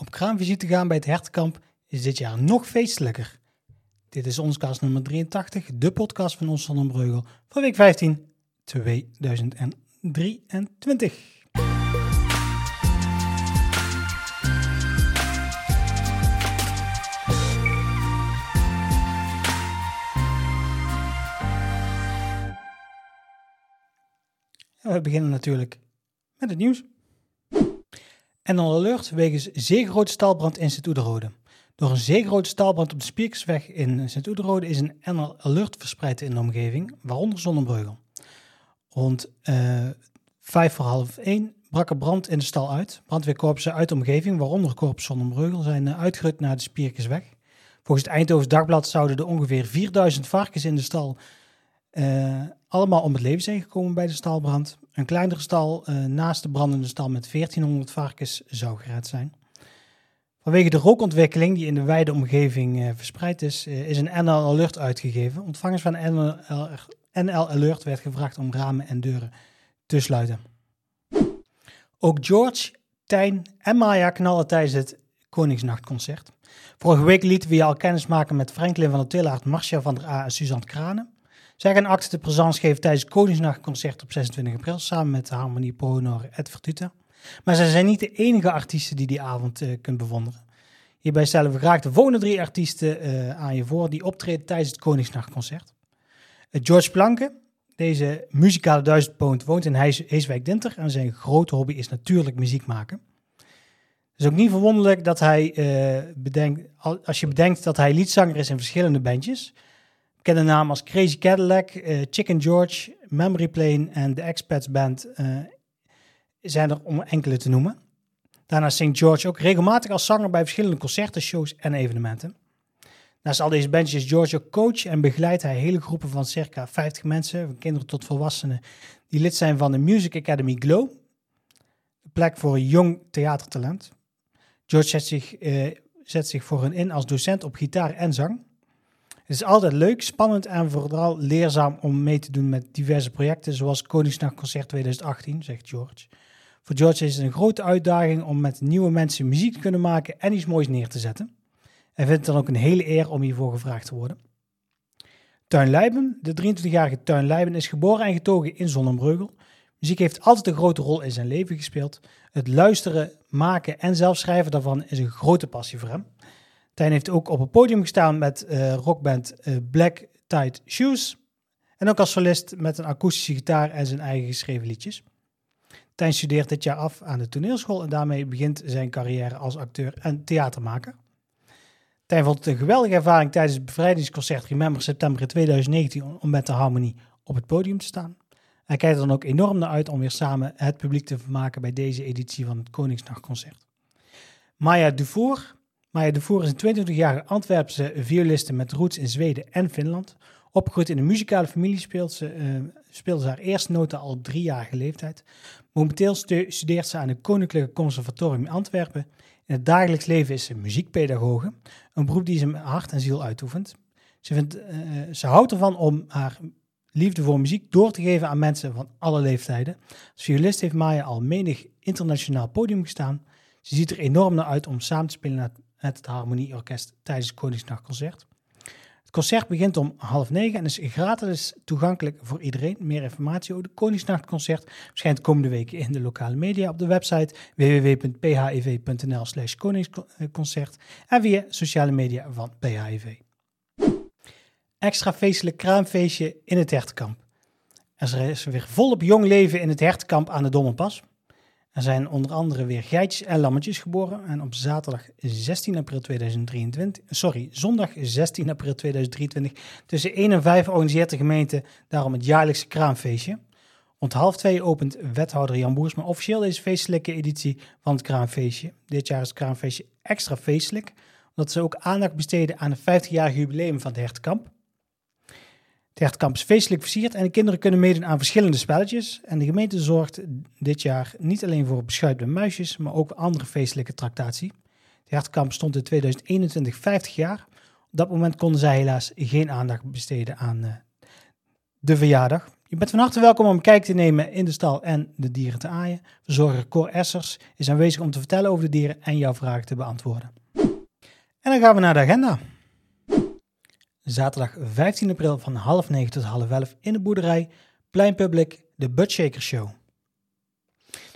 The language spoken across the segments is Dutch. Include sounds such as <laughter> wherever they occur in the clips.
Op kraamvisite gaan bij het hertenkamp is dit jaar nog feestelijker. Dit is ons kast nummer 83, de podcast van ons Breugel van week 15 2023. we beginnen natuurlijk met het nieuws. En dan alert wegens zeer grote staalbrand in Sint-Oederode. Door een zeer grote staalbrand op de Spiekersweg in Sint-Oederode is een NL Alert verspreid in de omgeving, waaronder Zonnebreugel. Rond uh, vijf voor half één brak er brand in de stal uit. Brandweerkorpsen uit de omgeving, waaronder Korps Zonnebreugel, zijn uh, uitgerukt naar de Spierkersweg. Volgens het Eindhoven Dagblad zouden er ongeveer 4000 varkens in de stal uh, allemaal om het leven zijn gekomen bij de stalbrand. Een kleinere stal uh, naast de brandende stal met 1400 varkens zou gered zijn. Vanwege de rookontwikkeling die in de wijde omgeving uh, verspreid is, is een NL Alert uitgegeven. Ontvangers van NL, NL Alert werd gevraagd om ramen en deuren te sluiten. Ook George, Tijn en Maya knallen tijdens het Koningsnachtconcert. Vorige week lieten we je al kennis maken met Franklin van der Tillaert, Marcia van der A en Suzanne Kranen. Zij gaan acte de présence geven tijdens het Koningsnachtconcert op 26 april samen met de Harmonie Honor et Vertuta. Maar zij zijn niet de enige artiesten die die avond uh, kunt bewonderen. Hierbij stellen we graag de volgende drie artiesten uh, aan je voor die optreden tijdens het Koningsnachtconcert. Uh, George Planke, deze muzikale duizendpoot, woont in Heeswijk-Dinter en zijn grote hobby is natuurlijk muziek maken. Het is ook niet verwonderlijk dat hij bedenkt, als je bedenkt dat hij liedzanger is in verschillende bandjes Bekende namen als Crazy Cadillac, uh, Chicken George, Memory Plane en de Expats Band uh, zijn er om enkele te noemen. Daarnaast zingt George ook regelmatig als zanger bij verschillende concerten, shows en evenementen. Naast al deze bandjes is George ook coach en begeleidt hij hele groepen van circa 50 mensen, van kinderen tot volwassenen, die lid zijn van de Music Academy Glow, de plek voor een jong theatertalent. George zet zich, uh, zet zich voor hen in als docent op gitaar en zang. Het is altijd leuk, spannend en vooral leerzaam om mee te doen met diverse projecten, zoals Koningsnachtconcert 2018, zegt George. Voor George is het een grote uitdaging om met nieuwe mensen muziek te kunnen maken en iets moois neer te zetten. Hij vindt het dan ook een hele eer om hiervoor gevraagd te worden. Tuin Leijben, de 23-jarige Tuin Leijben, is geboren en getogen in Zonnebreugel. Muziek heeft altijd een grote rol in zijn leven gespeeld. Het luisteren, maken en zelf schrijven daarvan is een grote passie voor hem. Tijn heeft ook op het podium gestaan met uh, rockband uh, Black Tight Shoes. En ook als solist met een akoestische gitaar en zijn eigen geschreven liedjes. Tijn studeert dit jaar af aan de toneelschool en daarmee begint zijn carrière als acteur en theatermaker. Tijn vond het een geweldige ervaring tijdens het bevrijdingsconcert Remember september 2019 om met de harmonie op het podium te staan. Hij kijkt er dan ook enorm naar uit om weer samen het publiek te vermaken bij deze editie van het Koningsnachtconcert. Maya Dufour Maya de Voer is een 22-jarige Antwerpse violiste met roots in Zweden en Finland. Opgegroeid in een muzikale familie speelt ze, uh, speelde ze haar eerste noten al op driejarige leeftijd. Momenteel studeert ze aan het Koninklijke Conservatorium in Antwerpen. In het dagelijks leven is ze muziekpedagoge, een beroep die ze met hart en ziel uitoefent. Ze, vindt, uh, ze houdt ervan om haar liefde voor muziek door te geven aan mensen van alle leeftijden. Als violist heeft Maya al menig internationaal podium gestaan. Ze ziet er enorm naar uit om samen te spelen het Harmonieorkest tijdens het Koningsnachtconcert. Het concert begint om half negen en is gratis toegankelijk voor iedereen. Meer informatie over het Koningsnachtconcert verschijnt komende weken in de lokale media op de website www.phiv.nl slash koningsconcert en via sociale media van PHIV. Extra feestelijk kraamfeestje in het hertenkamp. Er is weer volop jong leven in het hertenkamp aan de Dommelpas. Er zijn onder andere weer geitjes en lammetjes geboren. En op zaterdag 16 april 2023, sorry, zondag 16 april 2023, tussen 1 en 5 organiseert de gemeente daarom het jaarlijkse kraamfeestje. Rond half twee opent wethouder Jan Boersma officieel deze feestelijke editie van het kraamfeestje. Dit jaar is het kraamfeestje extra feestelijk, omdat ze ook aandacht besteden aan het 50-jarig jubileum van het Hertkamp. Het hertkamp is feestelijk versierd en de kinderen kunnen meedoen aan verschillende spelletjes. En de gemeente zorgt dit jaar niet alleen voor beschuit muisjes, maar ook andere feestelijke tractatie. Het hertkamp stond in 2021 50 jaar. Op dat moment konden zij helaas geen aandacht besteden aan uh, de verjaardag. Je bent van harte welkom om kijk te nemen in de stal en de dieren te aaien. Verzorger Cor Essers is aanwezig om te vertellen over de dieren en jouw vragen te beantwoorden. En dan gaan we naar de agenda. Zaterdag 15 april van half negen tot half elf in de boerderij Plein Public, de Butshaker Show.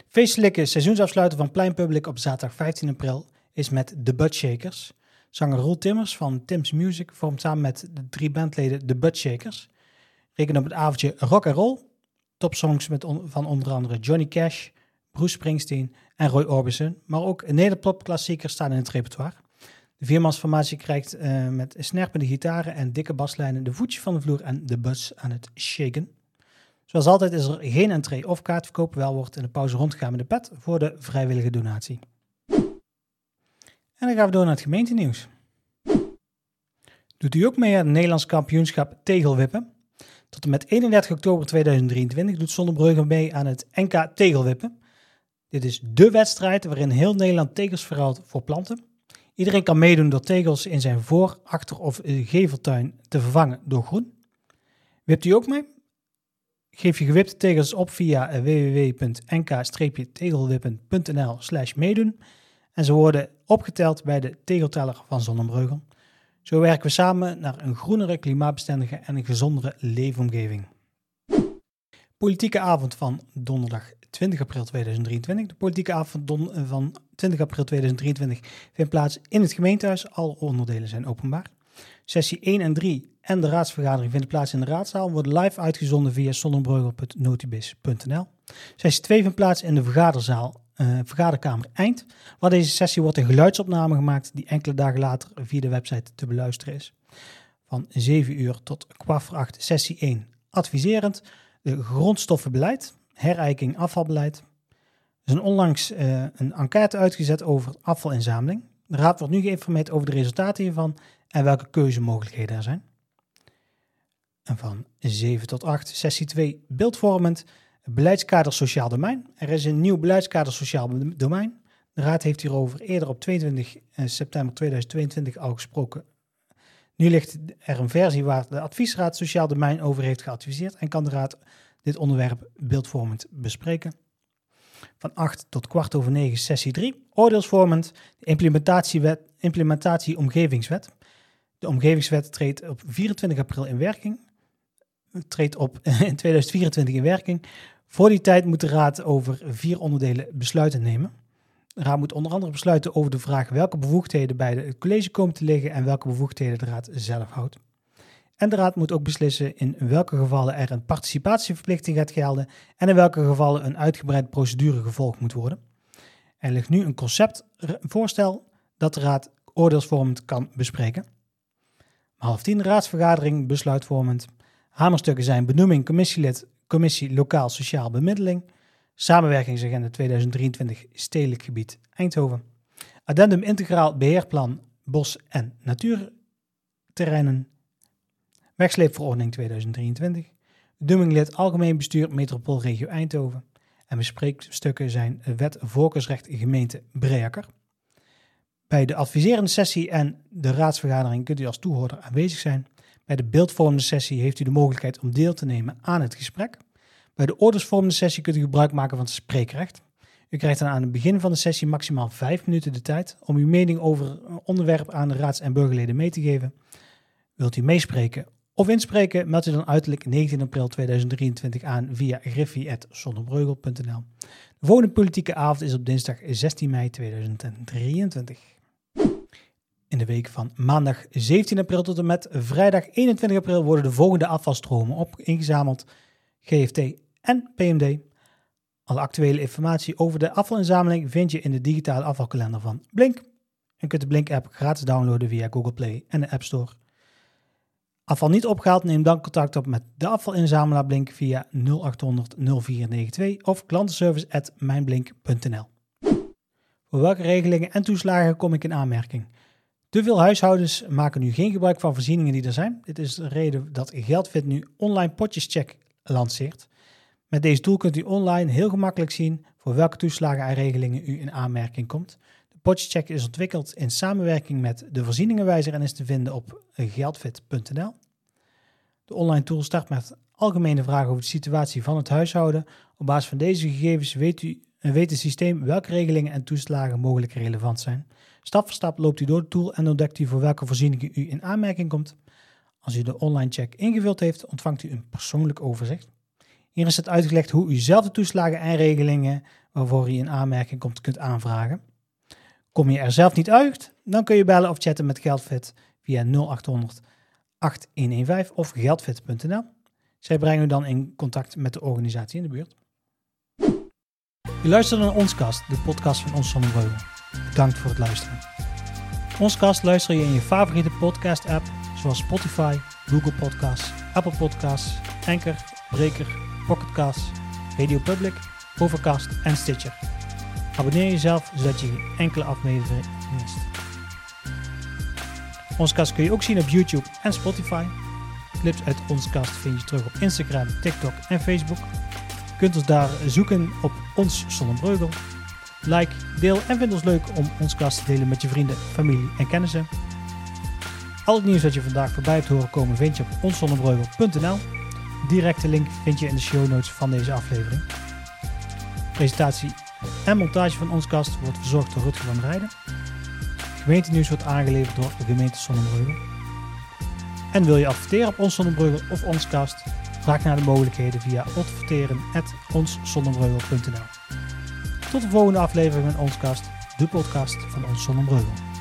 Feestelijke seizoensafsluiter van Plein Public op zaterdag 15 april is met de Buttshakers. Zanger Roel Timmers van Tim's Music vormt samen met de drie bandleden de Buttshakers. Reken op het avondje rock and roll. Topsongs met van onder andere Johnny Cash, Bruce Springsteen en Roy Orbison. Maar ook Nederpop-klassiekers staan in het repertoire. De viermansformatie krijgt uh, met snerpende gitaren en dikke baslijnen de voetje van de vloer en de bus aan het shaken. Zoals altijd is er geen entree of kaartverkoop. Wel wordt in de pauze rondgegaan met de pet voor de vrijwillige donatie. En dan gaan we door naar het gemeentenieuws. Doet u ook mee aan het Nederlands kampioenschap tegelwippen? Tot en met 31 oktober 2023 doet Zonnebrugge mee aan het NK tegelwippen. Dit is dé wedstrijd waarin heel Nederland tegels verruilt voor planten. Iedereen kan meedoen door tegels in zijn voor-, achter- of geveltuin te vervangen door groen. Wipt u ook mee? Geef je gewipte tegels op via www.nk-tegelwippen.nl slash meedoen en ze worden opgeteld bij de tegelteller van Zonnebreugel. Zo werken we samen naar een groenere, klimaatbestendige en een gezondere leefomgeving. Politieke avond van donderdag 20 april 2023. De politieke avond van 20 april 2023 vindt plaats in het gemeentehuis. Alle onderdelen zijn openbaar. Sessie 1 en 3 en de raadsvergadering vinden plaats in de raadzaal. Worden live uitgezonden via sonnenbreugel.notibis.nl. Sessie 2 vindt plaats in de vergaderzaal uh, vergaderkamer Eind. Waar deze sessie wordt een geluidsopname gemaakt die enkele dagen later via de website te beluisteren is. Van 7 uur tot kwart voor 8 sessie 1 adviserend. De grondstoffenbeleid, herijking afvalbeleid. Er is onlangs uh, een enquête uitgezet over afvalinzameling. De raad wordt nu geïnformeerd over de resultaten hiervan en welke keuzemogelijkheden er zijn. En van 7 tot 8 sessie 2 beeldvormend Beleidskader Sociaal Domein. Er is een nieuw beleidskader Sociaal Domein. De Raad heeft hierover eerder op 22 eh, september 2022 al gesproken. Nu ligt er een versie waar de Adviesraad Sociaal Domein over heeft geadviseerd en kan de Raad dit onderwerp beeldvormend bespreken. Van 8 tot kwart over 9 sessie 3, oordeelsvormend, de implementatiewet, implementatie omgevingswet. De omgevingswet treedt op 24 april in werking. Treedt op <laughs> in 2024 in werking. Voor die tijd moet de Raad over vier onderdelen besluiten nemen. De Raad moet onder andere besluiten over de vraag welke bevoegdheden bij het college komen te liggen en welke bevoegdheden de Raad zelf houdt. En de Raad moet ook beslissen in welke gevallen er een participatieverplichting gaat gelden en in welke gevallen een uitgebreide procedure gevolgd moet worden. Er ligt nu een conceptvoorstel dat de Raad oordeelsvormend kan bespreken. Half tien raadsvergadering besluitvormend. Hamerstukken zijn benoeming commissielid Commissie Lokaal Sociaal Bemiddeling, Samenwerkingsagenda 2023 Stedelijk Gebied Eindhoven, Addendum Integraal Beheerplan Bos- en Natuurterreinen, Wegsleepverordening 2023, Dumminglid Algemeen Bestuur Metropoolregio Eindhoven en bespreekstukken zijn Wet Voorkeursrecht Gemeente Breaker. Bij de adviserende sessie en de raadsvergadering kunt u als toehoorder aanwezig zijn. Bij de beeldvormende sessie heeft u de mogelijkheid om deel te nemen aan het gesprek. Bij de ordersvormende sessie kunt u gebruik maken van het spreekrecht. U krijgt dan aan het begin van de sessie maximaal vijf minuten de tijd om uw mening over een onderwerp aan de raads- en burgerleden mee te geven. Wilt u meespreken of inspreken, meld u dan uiterlijk 19 april 2023 aan via griffie.zonnebreugel.nl. De volgende politieke avond is op dinsdag 16 mei 2023. In de week van maandag 17 april tot en met vrijdag 21 april worden de volgende afvalstromen op ingezameld. GFT en PMD. Alle actuele informatie over de afvalinzameling vind je in de digitale afvalkalender van Blink. En kunt de Blink-app gratis downloaden via Google Play en de App Store. Afval niet opgehaald, neem dan contact op met de afvalinzamelaar Blink via 0800 0492 of klantenservice.mijnblink.nl. Voor welke regelingen en toeslagen kom ik in aanmerking? Te veel huishoudens maken nu geen gebruik van voorzieningen die er zijn. Dit is de reden dat Geldfit nu online potjescheck lanceert. Met deze tool kunt u online heel gemakkelijk zien voor welke toeslagen en regelingen u in aanmerking komt. Potjescheck is ontwikkeld in samenwerking met de voorzieningenwijzer en is te vinden op geldfit.nl. De online tool start met algemene vragen over de situatie van het huishouden. Op basis van deze gegevens weet, u, eh, weet het systeem welke regelingen en toeslagen mogelijk relevant zijn. Stap voor stap loopt u door de tool en ontdekt u voor welke voorzieningen u in aanmerking komt. Als u de online check ingevuld heeft, ontvangt u een persoonlijk overzicht. Hier is het uitgelegd hoe u zelf de toeslagen en regelingen waarvoor u in aanmerking komt kunt aanvragen. Kom je er zelf niet uit, dan kun je bellen of chatten met Geldfit via 0800 8115 of geldfit.nl. Zij brengen u dan in contact met de organisatie in de buurt. Je luistert naar Onskast, de podcast van Ons Zonnebreugel. Bedankt voor het luisteren. Onskast luister je in je favoriete podcast app zoals Spotify, Google Podcasts, Apple Podcasts, Anchor, Breaker, Pocketcasts, Radio Public, Overcast en Stitcher. Abonneer jezelf zodat je geen enkele aflevering mist. Onze kast kun je ook zien op YouTube en Spotify. Clips uit onze kast vind je terug op Instagram, TikTok en Facebook. Je kunt ons daar zoeken op Ons Zonnebreugel. Like, deel en vind ons leuk om ons kast te delen met je vrienden, familie en kennissen. Al het nieuws dat je vandaag voorbij hebt horen komen vind je op onszonnebreugel.nl. Directe link vind je in de show notes van deze aflevering. Presentatie en montage van ons kast wordt verzorgd door Rutger van Rijden. Gemeentenieuws wordt aangeleverd door de gemeente Zonnebreugel. En wil je adverteren op ons Zonnebreugel of ons kast? Vraag naar de mogelijkheden via adverteren.onszonnebreugel.nl Tot de volgende aflevering van ons kast, de podcast van ons Zonnebreugel.